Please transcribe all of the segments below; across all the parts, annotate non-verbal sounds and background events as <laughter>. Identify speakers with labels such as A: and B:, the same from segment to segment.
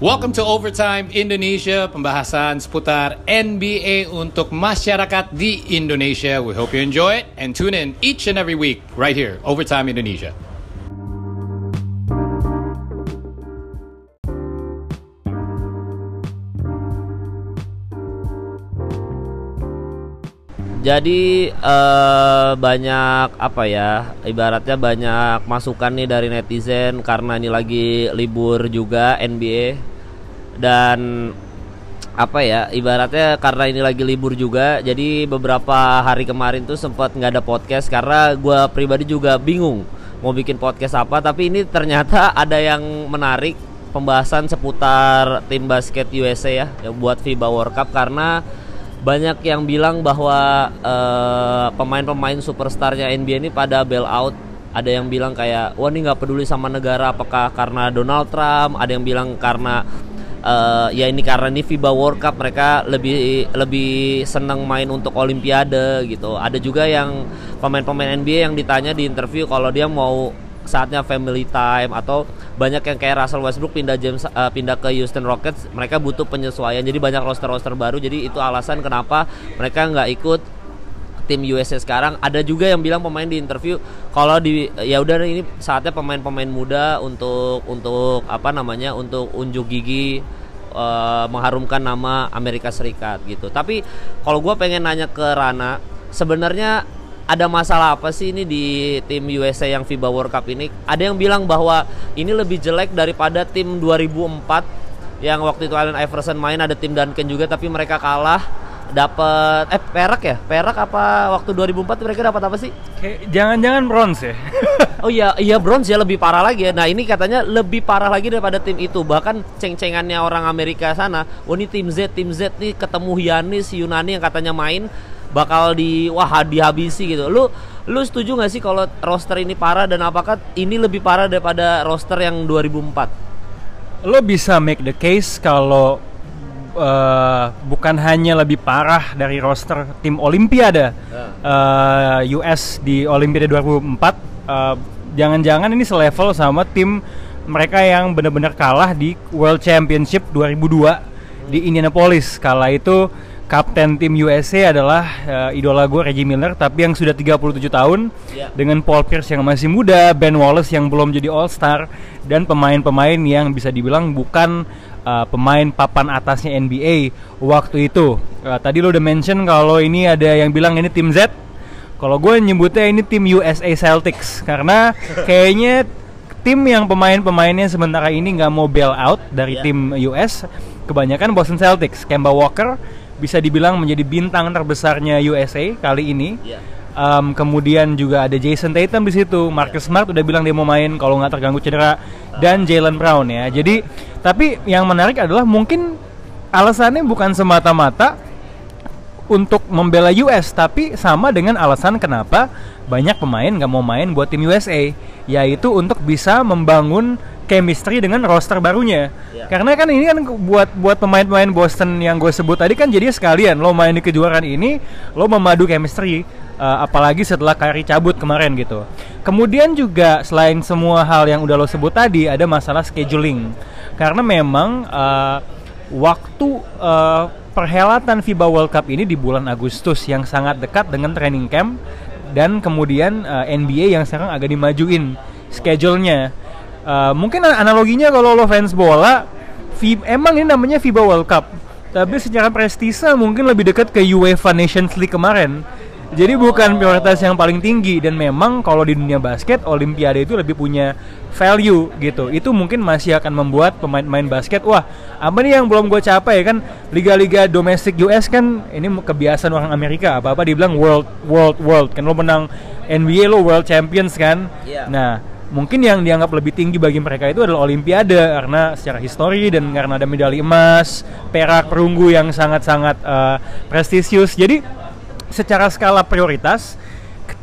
A: Welcome to Overtime Indonesia, pembahasan seputar NBA untuk masyarakat di Indonesia. We hope you enjoy it and tune in each and every week right here, Overtime Indonesia.
B: Jadi eh, banyak apa ya ibaratnya banyak masukan nih dari netizen karena ini lagi libur juga NBA dan apa ya ibaratnya karena ini lagi libur juga jadi beberapa hari kemarin tuh sempat nggak ada podcast karena gue pribadi juga bingung mau bikin podcast apa. Tapi ini ternyata <laughs> ada yang menarik pembahasan seputar tim basket USA ya yang buat FIBA World Cup. Karena banyak yang bilang bahwa eh, pemain-pemain superstarnya NBA ini pada bail out. Ada yang bilang kayak wah ini nggak peduli sama negara apakah karena Donald Trump? Ada yang bilang karena eh, ya ini karena ini FIBA World Cup mereka lebih lebih senang main untuk Olimpiade gitu. Ada juga yang pemain-pemain NBA yang ditanya di interview kalau dia mau saatnya family time atau banyak yang kayak Russell Westbrook pindah James uh, pindah ke Houston Rockets mereka butuh penyesuaian. Jadi banyak roster-roster baru. Jadi itu alasan kenapa mereka nggak ikut tim USA sekarang. Ada juga yang bilang pemain di interview kalau di ya udah ini saatnya pemain-pemain muda untuk untuk apa namanya untuk unjuk gigi uh, mengharumkan nama Amerika Serikat gitu. Tapi kalau gue pengen nanya ke Rana sebenarnya ada masalah apa sih ini di tim USA yang FIBA World Cup ini? Ada yang bilang bahwa ini lebih jelek daripada tim 2004 yang waktu itu Allen Iverson main ada tim Duncan juga tapi mereka kalah dapat eh perak ya perak apa waktu 2004 mereka dapat apa sih
C: Jangan-jangan bronze ya? <laughs>
B: oh iya iya bronze ya lebih parah lagi ya nah ini katanya lebih parah lagi daripada tim itu bahkan ceng-cengannya orang Amerika sana oh ini tim Z tim Z nih ketemu Yanis Yunani yang katanya main bakal di wah dihabisi gitu. Lu lu setuju nggak sih kalau roster ini parah dan apakah ini lebih parah daripada roster yang 2004?
C: Lo bisa make the case kalau uh, bukan hanya lebih parah dari roster tim Olimpiade uh, US di Olimpiade 2004, uh, jangan-jangan ini selevel sama tim mereka yang benar-benar kalah di World Championship 2002 di Indianapolis. Kala itu kapten tim USA adalah uh, idola gue Reggie Miller tapi yang sudah 37 tahun
B: Iya.
C: dengan Paul Pierce yang masih muda, Ben Wallace yang belum jadi All Star dan pemain-pemain yang bisa dibilang bukan uh, pemain papan atasnya NBA waktu itu. Uh, tadi lo udah mention kalau ini ada yang bilang ini tim Z. Kalau gue nyebutnya ini tim USA Celtics karena <laughs> kayaknya tim yang pemain-pemainnya sementara ini nggak mau bail out dari
B: Iya.
C: tim US kebanyakan Boston Celtics. Kemba Walker bisa dibilang menjadi bintang terbesarnya USA kali ini.
B: Iya.
C: Um, kemudian juga ada Jason Tatum di situ. Marcus Smart udah bilang dia mau main kalau nggak terganggu cedera dan Jalen Brown ya. Jadi tapi yang menarik adalah mungkin alasannya bukan semata-mata untuk membela US tapi sama dengan alasan kenapa banyak pemain nggak mau main buat tim USA yaitu untuk bisa membangun chemistry dengan roster barunya
B: Ya.
C: karena kan ini kan buat buat pemain-pemain Boston yang gue sebut tadi kan jadi sekalian lo main di kejuaraan ini lo memadu chemistry uh, apalagi setelah Kyrie cabut kemarin gitu kemudian juga selain semua hal yang udah lo sebut tadi ada masalah scheduling karena memang uh, waktu uh, perhelatan FIBA World Cup ini di bulan Agustus yang sangat dekat dengan training camp dan kemudian uh, NBA yang sekarang agak dimajuin schedule-nya. Uh, mungkin analoginya kalau lo fans bola, fi- emang ini namanya FIBA World Cup, tapi secara prestise mungkin lebih dekat ke UEFA Nations League kemarin. Jadi bukan prioritas yang paling tinggi dan memang kalau di dunia basket Olimpiade itu lebih punya value gitu. Itu mungkin masih akan membuat pemain-pemain basket wah apa nih yang belum gue capai kan liga-liga domestik US kan ini kebiasaan orang Amerika apa-apa dibilang world world world kan lo menang NBA lo world champions kan.
B: Iya.
C: Nah mungkin yang dianggap lebih tinggi bagi mereka itu adalah Olimpiade karena secara histori dan karena ada medali emas, perak, perunggu yang sangat-sangat eh, prestisius. Jadi secara skala prioritas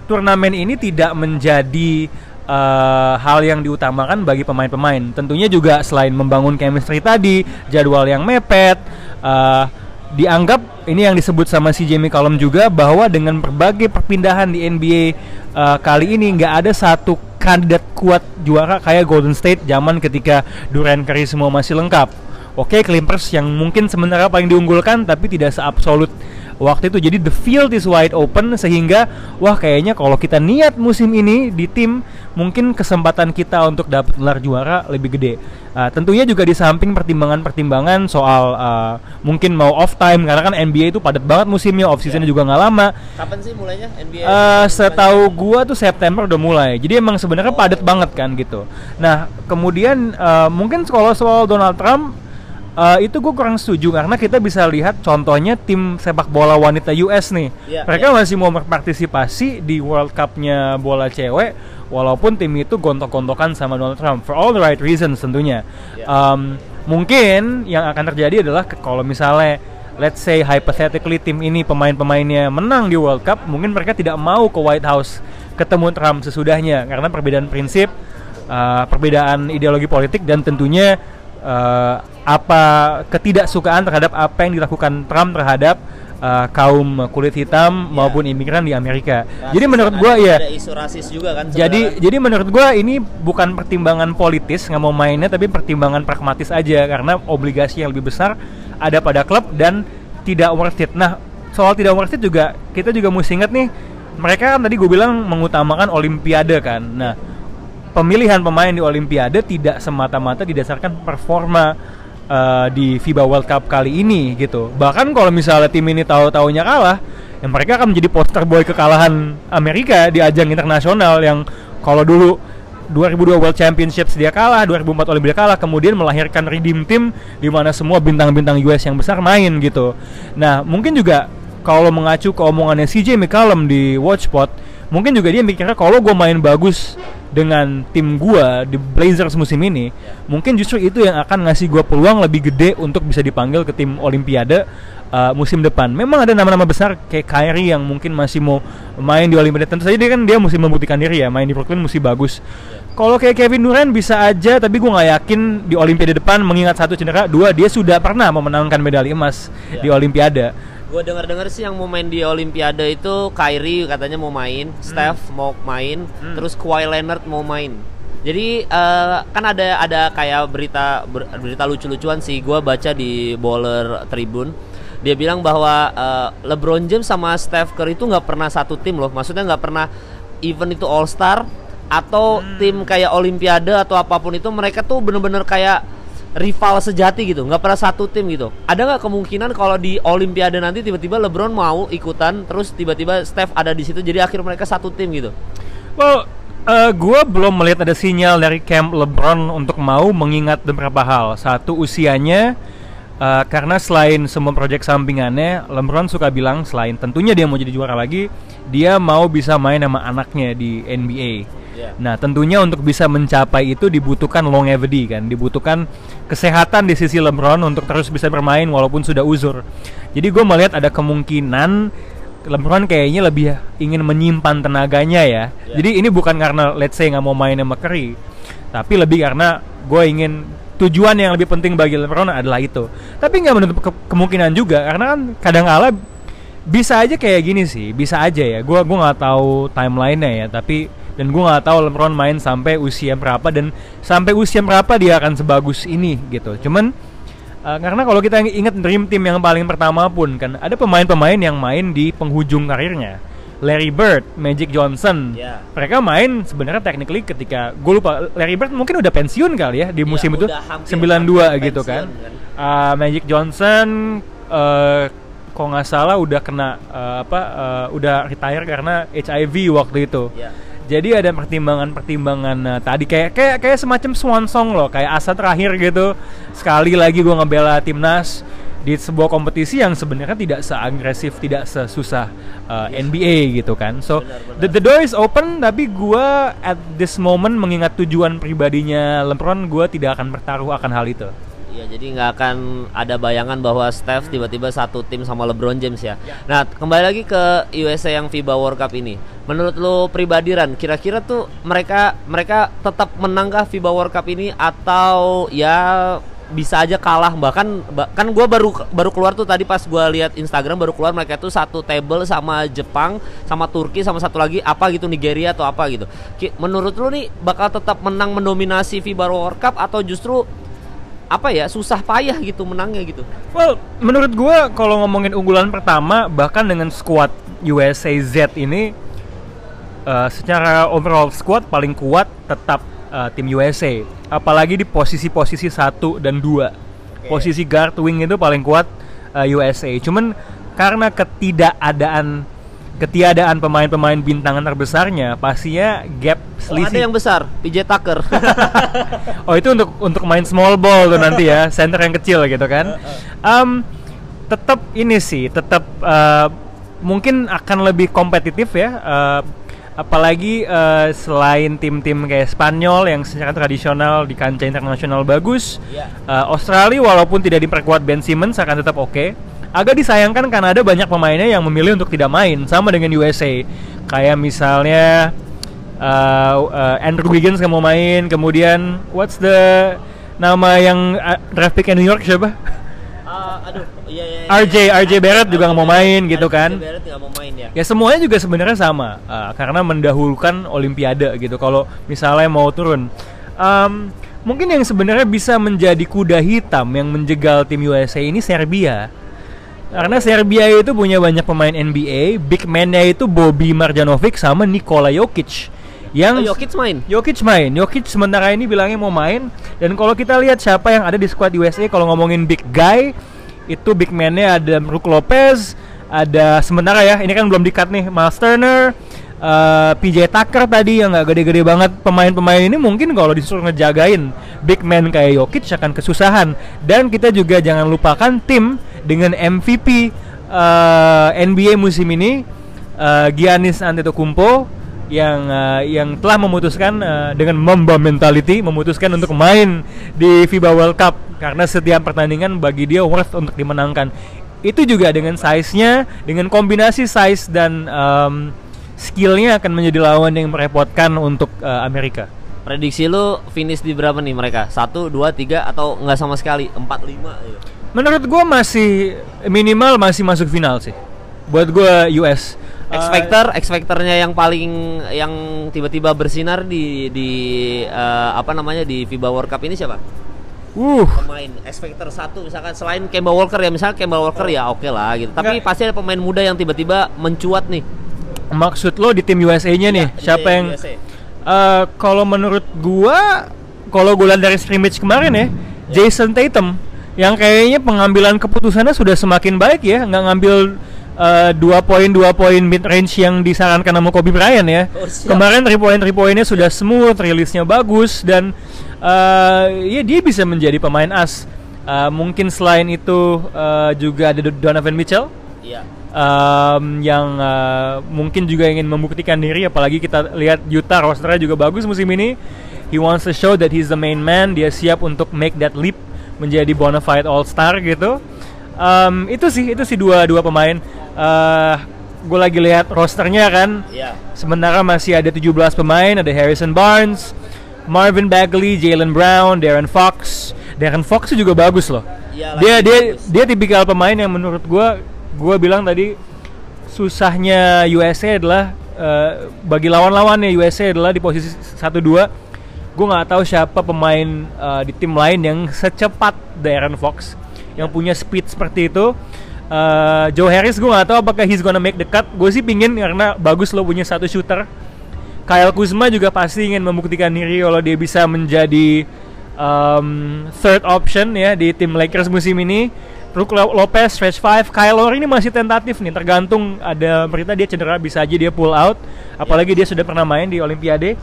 C: turnamen ini tidak menjadi eh, hal yang diutamakan bagi pemain-pemain. Tentunya juga selain membangun chemistry tadi, jadwal yang mepet, eh, dianggap ini yang disebut sama si Jamie Cullum juga bahwa dengan berbagai perpindahan di NBA eh, kali ini nggak ada satu kandidat kuat juara kayak Golden State zaman ketika Durant Curry semua masih lengkap. Oke, Clippers yang mungkin sebenarnya paling diunggulkan tapi tidak seabsolut waktu itu. Jadi the field is wide open sehingga wah kayaknya kalau kita niat musim ini di tim mungkin kesempatan kita untuk dapat gelar juara lebih gede. Uh, tentunya juga di samping pertimbangan-pertimbangan soal uh, mungkin mau off time karena kan NBA itu padat banget musimnya, off seasonnya
B: Ya.
C: juga nggak lama.
B: Kapan sih mulainya NBA?
C: Eh, setahu gua tuh September udah mulai. Jadi emang sebenarnya padat banget kan gitu. Nah, kemudian eh, mungkin kalau soal Donald Trump eh, itu gue kurang setuju karena kita bisa lihat contohnya tim sepak bola wanita US nih.
B: Iya,
C: Mereka masih mau berpartisipasi di World Cup-nya bola cewek walaupun tim itu gontok-gontokan sama Donald Trump for all the right reasons tentunya.
B: Iya.
C: Um, mungkin yang akan terjadi adalah kalau misalnya let's say hypothetically tim ini pemain-pemainnya menang di World Cup, mungkin mereka tidak mau ke White House ketemu Trump sesudahnya karena perbedaan prinsip, uh, perbedaan ideologi politik dan tentunya uh, apa ketidaksukaan terhadap apa yang dilakukan Trump terhadap uh, kaum kulit hitam maupun imigran di Amerika.
B: Rasis
C: jadi menurut
B: kan
C: gua
B: ada-
C: ya
B: ada isu rasis juga kan
C: jadi
B: sebenarnya.
C: jadi menurut gua ini bukan pertimbangan politis nggak mau mainnya tapi pertimbangan pragmatis aja karena obligasi yang lebih besar ada pada klub dan tidak worth it. Nah soal tidak worth it juga kita juga mesti ingat nih mereka kan tadi gue bilang mengutamakan olimpiade kan. Nah pemilihan pemain di olimpiade tidak semata-mata didasarkan performa uh, di FIBA World Cup kali ini gitu. Bahkan kalau misalnya tim ini tahu-taunya kalah, ya mereka akan menjadi poster boy kekalahan Amerika di ajang internasional yang kalau dulu 2002 World Championships dia kalah, 2004 Olimpiade kalah, kemudian melahirkan redeem team di mana semua bintang-bintang US yang besar main gitu. Nah, mungkin juga kalau mengacu ke omongannya CJ McCollum di Watchpot, mungkin juga dia mikirnya kalau gue main bagus dengan tim gua di Blazers musim ini, mungkin justru itu yang akan ngasih gua peluang lebih gede untuk bisa dipanggil ke tim Olimpiade uh, musim depan. Memang ada nama-nama besar kayak Kyrie yang mungkin masih mau main di Olimpiade. Tentu saja dia kan dia mesti membuktikan diri ya, main di Brooklyn mesti bagus. Kalau kayak Kevin Durant bisa aja, tapi gua nggak yakin di Olimpiade depan mengingat satu cedera, dua dia sudah pernah memenangkan medali emas
B: Ya.
C: di Olimpiade.
B: Gue dengar-dengar sih yang mau main di Olimpiade itu Kyrie katanya mau main, Steph mau main, terus Kawhi Leonard mau main. Jadi eh, kan ada ada kayak berita ber- berita lucu-lucuan sih gue baca di Baller Tribune. Dia bilang bahwa eh, LeBron James sama Steph Curry itu nggak pernah satu tim loh. Maksudnya nggak pernah event itu All Star atau tim kayak Olimpiade atau apa pun itu mereka tuh bener-bener kayak rival sejati gitu, nggak pernah satu tim gitu. Ada nggak kemungkinan kalau di Olimpiade nanti tiba-tiba LeBron mau ikutan, terus tiba-tiba Steph ada di situ, jadi akhir mereka satu tim gitu.
C: Well, eh gue belum melihat ada sinyal dari camp LeBron untuk mau mengingat beberapa hal. Satu usianya, eh, karena selain semua proyek sampingannya, LeBron suka bilang selain tentunya dia mau jadi juara lagi, dia mau bisa main sama anaknya di NBA.
B: Iya.
C: Nah, tentunya untuk bisa mencapai itu dibutuhkan longevity kan, dibutuhkan kesehatan di sisi LeBron untuk terus bisa bermain walaupun sudah uzur. Jadi gue melihat ada kemungkinan LeBron kayaknya lebih ingin menyimpan tenaganya ya.
B: Ya.
C: Jadi ini bukan karena let's say nggak mau main sama Curry, tapi lebih karena gue ingin tujuan yang lebih penting bagi LeBron adalah itu. Tapi nggak menutup ke- kemungkinan juga karena kan kadang kala bisa aja kayak gini sih, bisa aja ya. Gua gua nggak tahu timelinenya ya, tapi dan gua nggak tahu LeBron main sampai usia berapa dan sampai usia berapa dia akan sebagus ini gitu. Cuman uh, karena kalau kita ingat dream team yang paling pertama pun kan ada pemain-pemain yang main di penghujung karirnya. Larry Bird, Magic Johnson,
B: Ya.
C: mereka main sebenarnya technically ketika gue lupa Larry Bird mungkin udah pensiun kali ya di musim itu
B: udah hampir-
C: 92
B: hampir
C: gitu kan.
B: pensiun kan.
C: Uh, Magic Johnson eh kalau nggak salah udah kena eh, apa eh, udah retire karena HIV waktu itu.
B: Ya.
C: Jadi ada pertimbangan-pertimbangan eh, tadi kayak kayak kayak semacam swan song loh, kayak asa terakhir gitu. Sekali lagi gua ngebela timnas di sebuah kompetisi yang sebenarnya tidak seagresif, tidak sesusah eh, NBA gitu kan. So
B: Benar, benar.
C: the, the door is open tapi gua at this moment mengingat tujuan pribadinya LeBron, gua tidak akan bertaruh akan hal itu.
B: Iya, jadi nggak akan ada bayangan bahwa Steph tiba-tiba satu tim sama LeBron James ya. Nah, kembali lagi ke USA yang FIBA World Cup ini. Menurut lo pribadi Ran, kira-kira tuh mereka mereka tetap menangkah FIBA World Cup ini atau ya bisa aja kalah bahkan ba- kan gue baru baru keluar tuh tadi pas gue lihat Instagram baru keluar mereka tuh satu table sama Jepang sama Turki sama satu lagi apa gitu Nigeria atau apa gitu menurut lu nih bakal tetap menang mendominasi FIBA World Cup atau justru apa ya susah payah gitu menangnya gitu.
C: Well, menurut gua kalau ngomongin unggulan pertama bahkan dengan squad USA Z ini uh, secara overall squad paling kuat tetap uh, tim USA. Apalagi di posisi-posisi satu dan dua. Posisi guard wing itu paling kuat uh, USA. Cuman karena ketidakadaan ketiadaan pemain-pemain bintangan terbesarnya pastinya gap
B: Oh, ada
C: selisih
B: yang besar, PJ Tucker. <laughs>
C: Oh itu untuk untuk main small ball tuh nanti ya, <laughs> center yang kecil gitu kan. Um, tetap ini sih, tetap uh, mungkin akan lebih kompetitif ya. uh, apalagi uh, selain tim-tim kayak Spanyol yang secara tradisional di kancah internasional bagus, uh, Australia walaupun tidak diperkuat Ben Simmons akan tetap oke. Agak disayangkan karena ada banyak pemainnya yang memilih untuk tidak main sama dengan USA. Kayak misalnya uh, uh, Andrew Wiggins nggak mau main, kemudian what's the nama yang uh, draft pick New York siapa?
B: Ah, aduh, iya iya.
C: RJ RJ Barrett juga nggak mau main gitu kan.
B: RJ Barrett nggak mau main ya.
C: Ya semuanya juga sebenarnya sama uh, karena mendahulukan Olimpiade gitu. Kalau misalnya mau turun, Um, mungkin yang sebenarnya bisa menjadi kuda hitam yang menjegal tim USA ini Serbia. Karena Serbia itu punya banyak pemain NBA, big man-nya itu Bobby Marjanovic sama Nikola Jokic. Yang
B: Oh, Jokic main.
C: Jokic main. Jokic sementara ini bilangnya mau main dan kalau kita lihat siapa yang ada di squad USA kalau ngomongin big guy itu big man-nya ada Brook Lopez, ada sementara ya, ini kan belum di-cut nih, Miles Turner, eh, PJ Tucker tadi yang nggak gede-gede banget pemain-pemain ini mungkin kalau disuruh ngejagain big man kayak Jokic akan kesusahan dan kita juga jangan lupakan tim dengan MVP eh, NBA musim ini eh, Giannis Antetokounmpo yang eh, yang telah memutuskan eh, dengan Mamba mentality memutuskan untuk main di FIBA World Cup karena setiap pertandingan bagi dia worth untuk dimenangkan. Itu juga dengan size-nya, dengan kombinasi size dan em, skillnya akan menjadi lawan yang merepotkan untuk eh, Amerika.
B: Prediksi lu finish di berapa nih mereka? Satu, dua, tiga, atau nggak sama sekali? Empat, lima? gitu.
C: Menurut gua masih minimal masih masuk final sih. Buat gua US.
B: X
C: Eh,
B: Factor, X Factornya yang paling yang tiba-tiba bersinar di di eh, apa namanya di FIBA World Cup ini siapa?
C: uh,
B: Pemain X Factor satu misalkan selain Kemba Walker ya misalnya Kemba Walker ya oke lah gitu. Tapi
C: Enggak.
B: pasti ada pemain muda yang tiba-tiba mencuat nih.
C: maksud lo di tim USA-nya nih,
B: Iya, di
C: siapa yang
B: USA.
C: Eh, kalau menurut gua kalau lihat dari scrimmage kemarin ya, Jason Tatum yang kayaknya pengambilan keputusannya sudah semakin baik ya, nggak ngambil eh, dua poin dua poin mid range yang disarankan sama Kobe Bryant ya.
B: Oh, siap.
C: Kemarin three point three pointnya sudah smooth, rilisnya bagus dan eh, ya dia bisa menjadi pemain as. Eh, mungkin selain itu eh, juga ada Donovan Mitchell
B: Iya.
C: um, yang uh, mungkin juga ingin membuktikan diri apalagi kita lihat Utah rosternya juga bagus musim ini he wants to show that he's the main man dia siap untuk make that leap menjadi bona fide all star gitu um, itu sih itu sih dua dua pemain uh, gue lagi lihat rosternya kan
B: Iya.
C: Sementara masih ada 17 pemain, ada Harrison Barnes, Marvin Bagley, Jalen Brown, Darren Fox. Darren Fox juga bagus loh.
B: Iya,
C: dia dia
B: bagus.
C: dia tipikal pemain yang menurut gua gua bilang tadi susahnya USA adalah eh, bagi lawan-lawannya USA adalah di posisi 1-2 gue nggak tahu siapa pemain eh, di tim lain yang secepat Darren Fox yang punya speed seperti itu Eh, Joe Harris gue nggak tahu apakah he's gonna make the cut gue sih pingin karena bagus lo punya satu shooter Kyle Kuzma juga pasti ingin membuktikan diri kalau dia bisa menjadi um, third option ya di tim Lakers musim ini. Brook Lo- Lopez stretch 5, Kyle Lowry ini masih tentatif nih, tergantung ada berita dia cedera bisa aja dia pull out. Apalagi dia sudah pernah main di Olimpiade.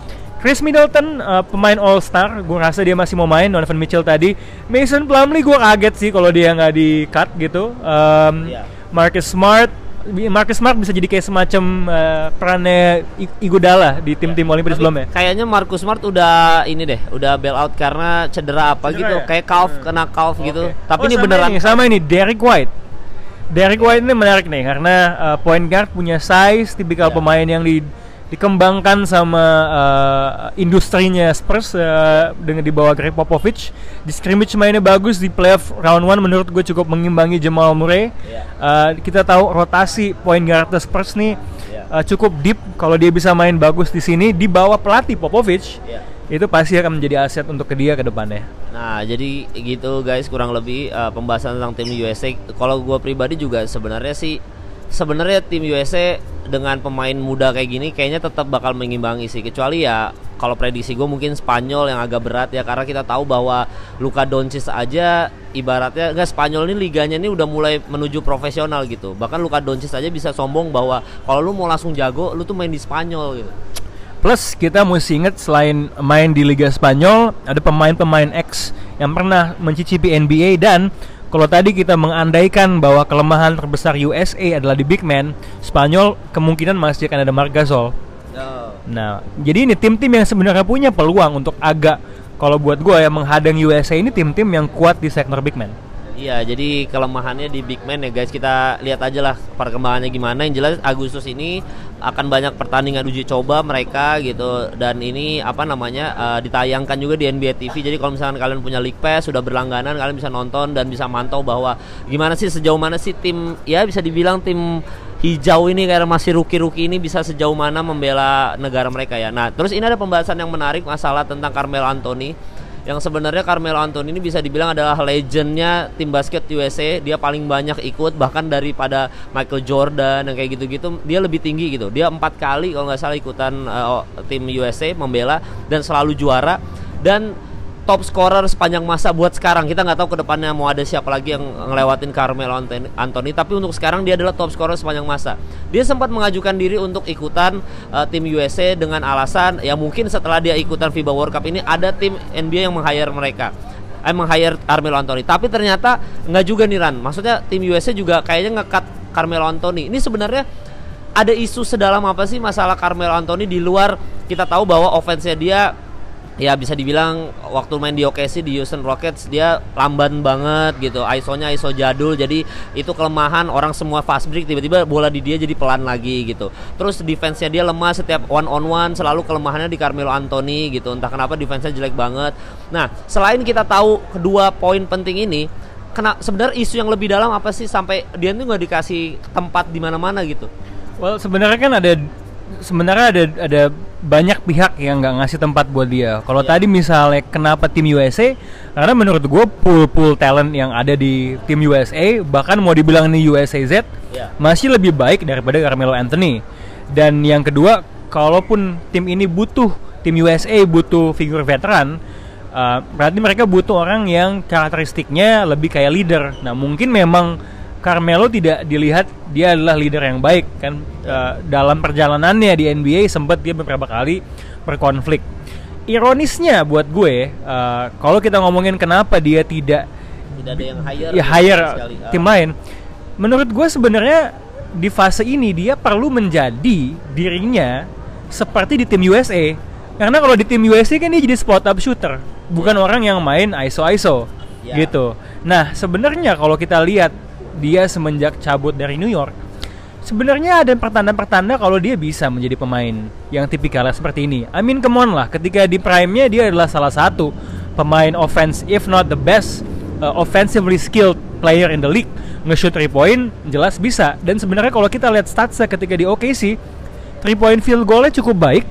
C: Chris Middleton uh, pemain All Star, gue rasa dia masih mau main. Donovan Mitchell tadi, Mason Plumlee gue kaget sih kalau dia nggak di cut gitu. Um,
B: Iya.
C: Marcus Smart Marcus Smart bisa jadi kayak semacam uh, perannya I- Iguodala di tim-tim Olimpiade sebelumnya.
B: Kayaknya Marcus Smart udah ini deh, udah bail out karena cedera apa
C: Cedera
B: gitu,
C: ya?
B: kayak calf
C: Hmm.
B: kena calf gitu.
C: Oke.
B: Tapi
C: Oh,
B: ini
C: sama
B: beneran
C: ini, sama ini Derek White. Derek White ini menarik nih karena uh, point guard punya size, tipikal
B: Ya.
C: pemain yang di dikembangkan sama uh, industrinya Spurs uh, dengan di bawah Greg Popovich. Di scrimmage mainnya bagus di playoff round 1 menurut gue cukup mengimbangi Jamal Murray.
B: Yeah.
C: Uh, kita tahu rotasi point guard Spurs nih
B: Yeah.
C: uh, cukup deep kalau dia bisa main bagus di sini di bawah pelatih Popovich.
B: Yeah.
C: Itu pasti akan menjadi aset untuk ke dia ke depannya.
B: Nah, jadi gitu guys kurang lebih uh, pembahasan tentang tim USA. Kalau gue pribadi juga sebenarnya sih sebenarnya tim USA dengan pemain muda kayak gini kayaknya tetap bakal mengimbangi sih. Kecuali ya kalau prediksi gue mungkin Spanyol yang agak berat ya karena kita tahu bahwa Luka Doncic aja ibaratnya enggak Spanyol ini liganya ini udah mulai menuju profesional gitu. Bahkan Luka Doncic aja bisa sombong bahwa kalau lu mau langsung jago lu tuh main di Spanyol gitu.
C: Plus kita mesti ingat selain main di Liga Spanyol ada pemain-pemain X yang pernah mencicipi NBA dan kalau tadi kita mengandaikan bahwa kelemahan terbesar USA adalah di big man, Spanyol kemungkinan masih akan ada Marc Gasol. Nah, jadi ini tim-tim yang sebenarnya punya peluang untuk agak kalau buat gue ya menghadang USA ini tim-tim yang kuat di sektor big man.
B: Iya, jadi kelemahannya di big man ya guys. Kita lihat aja lah perkembangannya gimana. Yang jelas Agustus ini akan banyak pertandingan uji coba mereka gitu dan ini apa namanya uh, ditayangkan juga di NBA TV. Jadi kalau misalkan kalian punya League Pass sudah berlangganan, kalian bisa nonton dan bisa mantau bahwa gimana sih sejauh mana sih tim ya bisa dibilang tim hijau ini karena masih rookie-rookie ini bisa sejauh mana membela negara mereka ya. Nah, terus ini ada pembahasan yang menarik masalah tentang Carmelo Anthony yang sebenarnya Carmelo Anthony ini bisa dibilang adalah legendnya tim basket USA dia paling banyak ikut bahkan daripada Michael Jordan yang kayak gitu-gitu dia lebih tinggi gitu. Dia empat kali kalau nggak salah ikutan uh, tim USA membela dan selalu juara. Dan top scorer sepanjang masa buat sekarang. Kita nggak tahu ke depannya mau ada siapa lagi yang ngelewatin Carmelo Anthony, tapi untuk sekarang dia adalah top scorer sepanjang masa. Dia sempat mengajukan diri untuk ikutan uh, tim USA dengan alasan ya mungkin setelah dia ikutan FIBA World Cup ini ada tim NBA yang meng-hire mereka. Eh, meng-hire Carmelo Anthony. Tapi ternyata nggak juga nih Ran. Maksudnya tim USA juga kayaknya ngekat Carmelo Anthony. Ini sebenarnya ada isu sedalam apa sih masalah Carmelo Anthony di luar? Kita tahu bahwa offense-nya dia ya bisa dibilang waktu main di OKC di Houston Rockets dia lamban banget gitu. ISO-nya ISO jadul. Jadi itu kelemahan orang semua fast break tiba-tiba bola di dia jadi pelan lagi gitu. Terus defense-nya dia lemah setiap one on one selalu kelemahannya di Carmelo Anthony gitu. Entah kenapa defense-nya jelek banget. Nah selain kita tahu kedua poin penting ini kena sebenarnya isu yang lebih dalam apa sih? Sampai dia tuh nggak dikasih tempat di mana-mana gitu.
C: Well, sebenarnya kan ada sebenarnya ada ada banyak pihak yang nggak ngasih tempat buat dia. Kalau
B: Iya.
C: tadi misalnya kenapa tim USA? Karena menurut gue pool pool talent yang ada di tim USA bahkan mau dibilang ini USA Z
B: Iya.
C: masih lebih baik daripada Carmelo Anthony. Dan yang kedua, kalaupun tim ini butuh tim USA butuh figur veteran, uh, berarti mereka butuh orang yang karakteristiknya lebih kayak leader. Nah mungkin memang Carmelo tidak dilihat dia adalah leader yang baik kan Uh, dalam perjalanannya di NBA sempat dia beberapa kali berkonflik. Ironisnya buat gue uh, kalau kita ngomongin kenapa dia tidak
B: tidak ada yang hire
C: ya hire.
B: Ah.
C: tim lain, menurut gue sebenarnya di fase ini dia perlu menjadi dirinya seperti di tim USA. Karena kalau di tim USA kan dia jadi spot up shooter, bukan orang yang main ISO ISO
B: Ya.
C: gitu. Nah sebenarnya kalau kita lihat dia semenjak cabut dari New York, sebenarnya ada pertanda-pertanda kalau dia bisa menjadi pemain yang tipikalnya seperti ini. I mean come lah, ketika di prime-nya dia adalah salah satu pemain offense if not the best uh, offensively skilled player in the league. Nge-shoot 3 point jelas bisa dan sebenarnya kalau kita lihat statsnya ketika di OKC 3 point field goal-nya cukup baik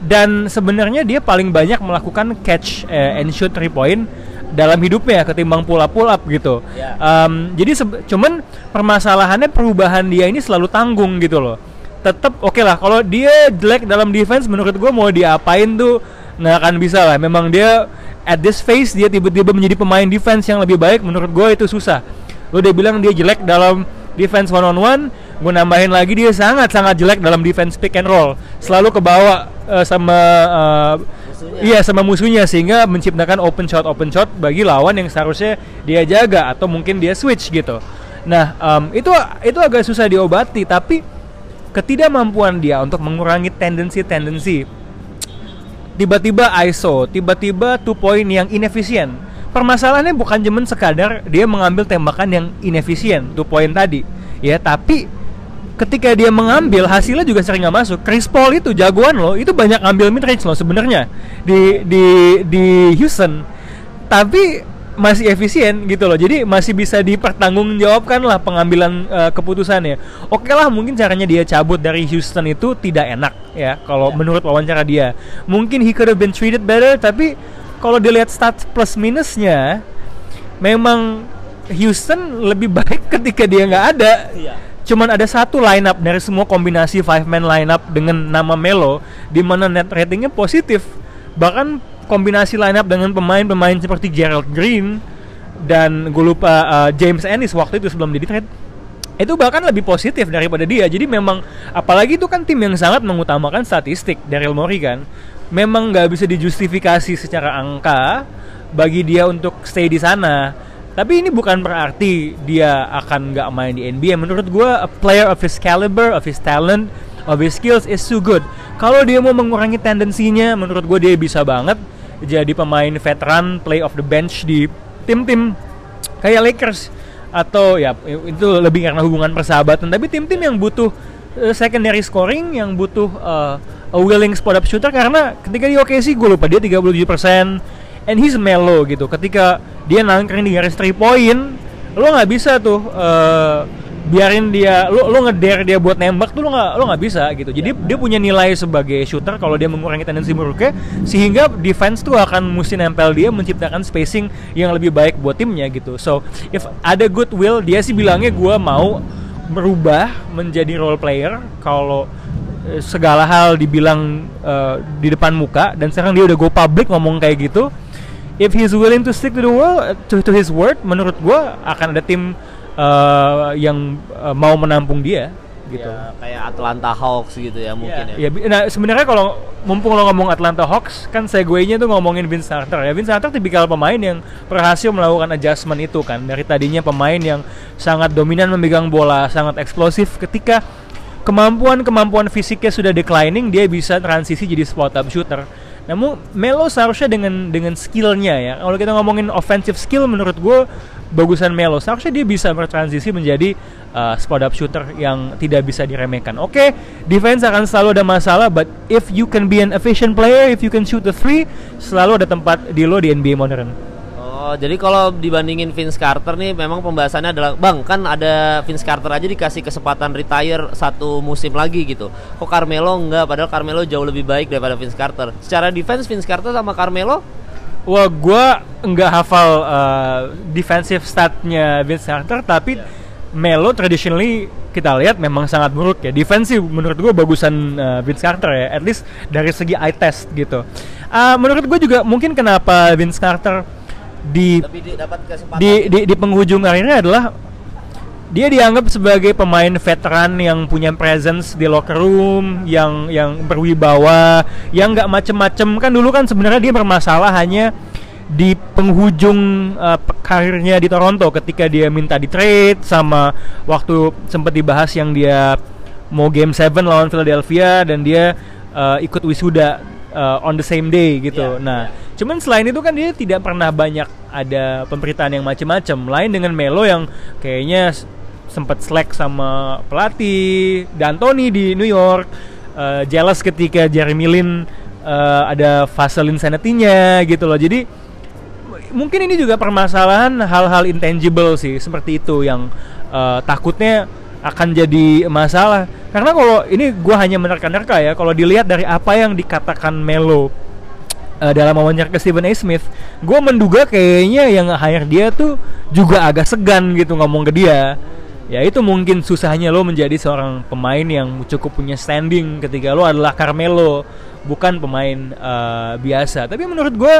C: dan sebenarnya dia paling banyak melakukan catch eh, and shoot 3 point dalam hidupnya ketimbang pull up pull up gitu.
B: Ya.
C: Um, jadi cuman permasalahannya perubahan dia ini selalu tanggung gitu loh. Tetap oke lah kalau dia jelek dalam defense menurut gue mau diapain tuh nggak akan bisa lah. Memang dia at this phase dia tiba-tiba menjadi pemain defense yang lebih baik menurut gue itu susah. Lo udah bilang dia jelek dalam defense one on one, gue nambahin lagi dia sangat sangat jelek dalam defense pick and roll. Selalu kebawa eh, sama eh,
B: Musuhnya.
C: Iya sama musuhnya sehingga menciptakan open shot open shot bagi lawan yang seharusnya dia jaga atau mungkin dia switch gitu. Nah em, itu itu agak susah diobati tapi ketidakmampuan dia untuk mengurangi tendensi-tendensi tiba-tiba ISO, tiba-tiba two point yang inefisien. Permasalahannya bukan cuman sekadar dia mengambil tembakan yang inefisien two point tadi, ya tapi ketika dia mengambil hasilnya juga sering nggak masuk. Chris Paul itu jagoan loh, itu banyak ambil mid range loh sebenarnya di di di Houston. Tapi masih efisien gitu loh. Jadi masih bisa dipertanggungjawabkan lah pengambilan uh, keputusannya. Oke lah mungkin caranya dia cabut dari Houston itu tidak enak ya kalau yeah. menurut wawancara dia. Mungkin he could have been treated better tapi kalau dilihat stats plus minusnya memang Houston lebih <laughs> baik ketika dia nggak ada. Yeah cuman ada satu lineup dari semua kombinasi five man lineup dengan nama Melo di mana net ratingnya positif. Bahkan kombinasi lineup dengan pemain-pemain seperti Gerald Green dan gue lupa uh, James Ennis waktu itu sebelum di trade itu bahkan lebih positif daripada dia. Jadi memang apalagi itu kan tim yang sangat mengutamakan statistik Daryl Morey kan? Memang nggak bisa dijustifikasi secara angka bagi dia untuk stay di sana tapi ini bukan berarti dia akan nggak main di NBA menurut gue a player of his caliber of his talent of his skills is so good. Kalau dia mau mengurangi tendensinya menurut gue dia bisa banget jadi pemain veteran play of the bench di tim-tim kayak Lakers. Atau ya itu lebih karena hubungan persahabatan. Tapi tim-tim yang butuh uh, secondary scoring yang butuh uh, a willing spot up shooter karena ketika di OKC gue lupa dia 37% and he's mellow gitu. Ketika dia nangkring di garis 3 point lo nggak bisa tuh uh, biarin dia lu lu ngeder dia buat nembak tuh lu nggak lu nggak bisa gitu. Jadi dia punya nilai sebagai shooter kalau dia mengurangi tendensi buruknya sehingga defense tuh akan mesti nempel dia menciptakan spacing yang lebih baik buat timnya gitu. So if ada goodwill dia sih bilangnya gue mau merubah menjadi role player kalau eh, segala hal dibilang uh, di depan muka dan sekarang dia udah go public ngomong kayak gitu if he's willing to stick to the world to, to his word menurut gue akan ada tim uh, yang uh, mau menampung dia gitu. Ya,
B: kayak Atlanta Hawks gitu ya mungkin
C: ya. ya. nah sebenarnya kalau mumpung lo ngomong Atlanta Hawks kan segue-nya tuh ngomongin Vince Carter ya. Vince Carter tipikal pemain yang berhasil melakukan adjustment itu kan dari tadinya pemain yang sangat dominan memegang bola, sangat eksplosif ketika kemampuan-kemampuan fisiknya sudah declining dia bisa transisi jadi spot up shooter. Namun Melo seharusnya dengan dengan skillnya ya. Kalau kita ngomongin offensive skill menurut gue bagusan Melo seharusnya dia bisa bertransisi menjadi uh, spot up shooter yang tidak bisa diremehkan. Oke, okay, defense akan selalu ada masalah, but if you can be an efficient player, if you can shoot the three, selalu ada tempat di lo di NBA modern.
B: Oh, jadi kalau dibandingin Vince Carter nih memang pembahasannya adalah Bang, kan ada Vince Carter aja dikasih kesempatan retire satu musim lagi gitu. Kok Carmelo enggak? Padahal Carmelo jauh lebih baik daripada Vince Carter. Secara defense Vince Carter sama Carmelo
C: Wah, gue nggak hafal uh, defensive statnya Vince Carter, tapi yeah. Melo traditionally kita lihat memang sangat buruk ya. Defensif menurut gue bagusan uh, Vince Carter ya, at least dari segi eye test gitu. Uh, menurut gue juga mungkin kenapa Vince Carter di di, di, di, di penghujung karirnya adalah dia dianggap sebagai pemain veteran yang punya presence di locker room, yang yang berwibawa, yang nggak macem-macem. Kan dulu kan sebenarnya dia bermasalah hanya di penghujung uh, karirnya di Toronto ketika dia minta di trade sama waktu sempat dibahas yang dia mau game 7 lawan Philadelphia dan dia uh, ikut wisuda uh, on the same day gitu. Yeah, nah, yeah. cuman selain itu kan dia tidak pernah banyak ada pemberitaan yang macam-macam. Lain dengan Melo yang kayaknya sempat slack sama pelatih D'Antoni di New York uh, jealous ketika Jeremy Lin uh, ada Vaseline sanity-nya gitu loh jadi mungkin ini juga permasalahan hal-hal intangible sih seperti itu yang uh, takutnya akan jadi masalah. Karena kalau ini gue hanya menerka-nerka ya kalau dilihat dari apa yang dikatakan Melo uh, dalam wawancara ke Stephen A. Smith, gue menduga kayaknya yang hire dia tuh juga agak segan gitu ngomong ke dia. Ya itu mungkin susahnya lo menjadi seorang pemain yang cukup punya standing ketika lo adalah Carmelo bukan pemain uh, biasa. Tapi menurut gue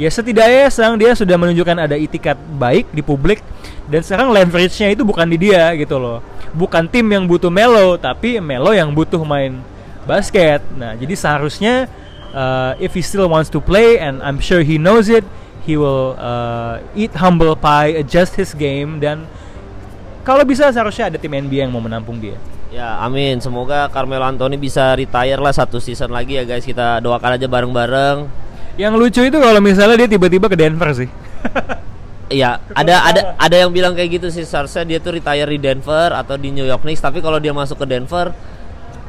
C: ya setidaknya sekarang dia sudah menunjukkan ada itikat baik di publik dan sekarang leverage-nya itu bukan di dia gitu loh bukan tim yang butuh Melo tapi Melo yang butuh main basket nah jadi seharusnya uh, if he still wants to play and I'm sure he knows it he will uh, eat humble pie adjust his game dan kalau bisa seharusnya ada tim NBA yang mau menampung dia.
B: Ya, amin. Semoga Carmelo Anthony bisa retire lah satu season lagi ya guys. Kita doakan aja bareng-bareng.
C: Yang lucu itu kalau misalnya dia tiba-tiba ke Denver sih.
B: Iya, ada ada ada yang bilang kayak gitu sih seharusnya dia tuh retire di Denver atau di New York Knicks, tapi kalau dia masuk ke Denver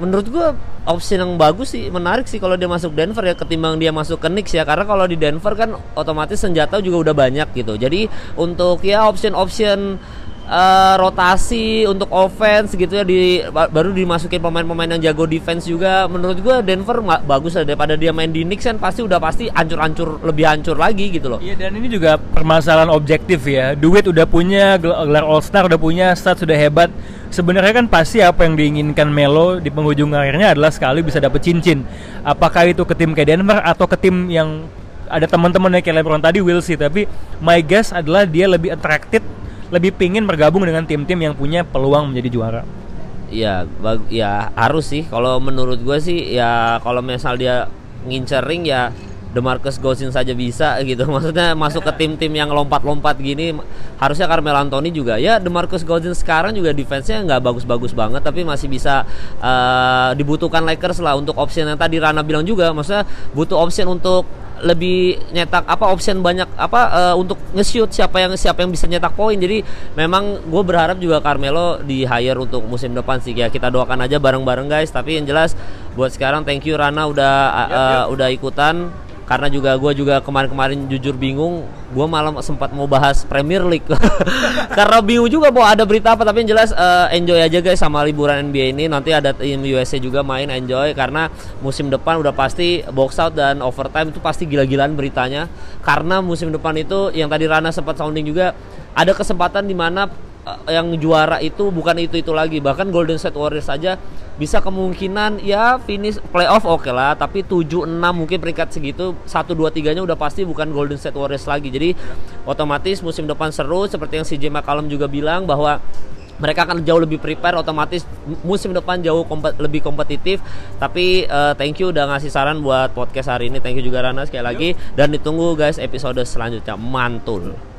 B: menurut gua opsi yang bagus sih, menarik sih kalau dia masuk Denver ya ketimbang dia masuk ke Knicks ya karena kalau di Denver kan otomatis senjata juga udah banyak gitu. Jadi untuk ya option-option uh, rotasi untuk offense gitu ya di baru dimasukin pemain-pemain yang jago defense juga menurut gue Denver nggak bagus lah daripada dia main di Knicks kan pasti udah pasti ancur-ancur lebih hancur lagi gitu loh.
C: Iya dan ini juga permasalahan objektif ya. Duit udah punya, gelar All Star udah punya, stat sudah hebat. Sebenarnya kan pasti apa yang diinginkan Melo di penghujung karirnya adalah sekali bisa dapet cincin. Apakah itu ke tim kayak Denver atau ke tim yang ada teman-teman kayak LeBron tadi will see tapi my guess adalah dia lebih attracted lebih pingin bergabung dengan tim-tim yang punya peluang menjadi juara.
B: Iya, ya harus sih. Kalau menurut gue sih ya kalau misal dia ngincer ring ya Demarcus Cousins saja bisa <laughs> gitu. Maksudnya masuk ke tim-tim yang lompat-lompat gini harusnya Carmelo Anthony juga. Ya Demarcus Cousins sekarang juga defense-nya nggak bagus-bagus banget tapi masih bisa uh, dibutuhkan Lakers lah untuk option yang tadi Rana bilang juga. Maksudnya butuh option untuk lebih nyetak apa option banyak apa uh, untuk nge-shoot siapa yang siapa yang bisa nyetak poin. Jadi memang gue berharap juga Carmelo di hire untuk musim depan sih ya. Kita doakan aja bareng-bareng guys. Tapi yang jelas buat sekarang thank you Rana udah yep, uh, udah ikutan karena juga gue juga kemarin-kemarin jujur bingung gue malam sempat mau bahas Premier League. <laughs> Karena bingung juga mau ada berita apa tapi yang jelas uh, enjoy aja guys sama liburan NBA ini. Nanti ada tim USA juga main enjoy. Karena musim depan udah pasti box out dan overtime itu pasti gila-gilaan beritanya. Karena musim depan itu yang tadi Rana sempat sounding juga ada kesempatan di mana yang juara itu bukan itu itu lagi. Bahkan Golden State Warriors saja bisa kemungkinan ya finish playoff oke okay lah tapi 7 6 mungkin peringkat segitu 1 2 3 nya udah pasti bukan Golden State Warriors lagi. Jadi otomatis musim depan seru seperti yang CJ McCollum juga bilang bahwa mereka akan jauh lebih prepare otomatis musim depan jauh kompet, lebih kompetitif. Tapi uh, thank you udah ngasih saran buat podcast hari ini. Thank you juga Rana sekali lagi. Dan ditunggu guys episode selanjutnya. Mantul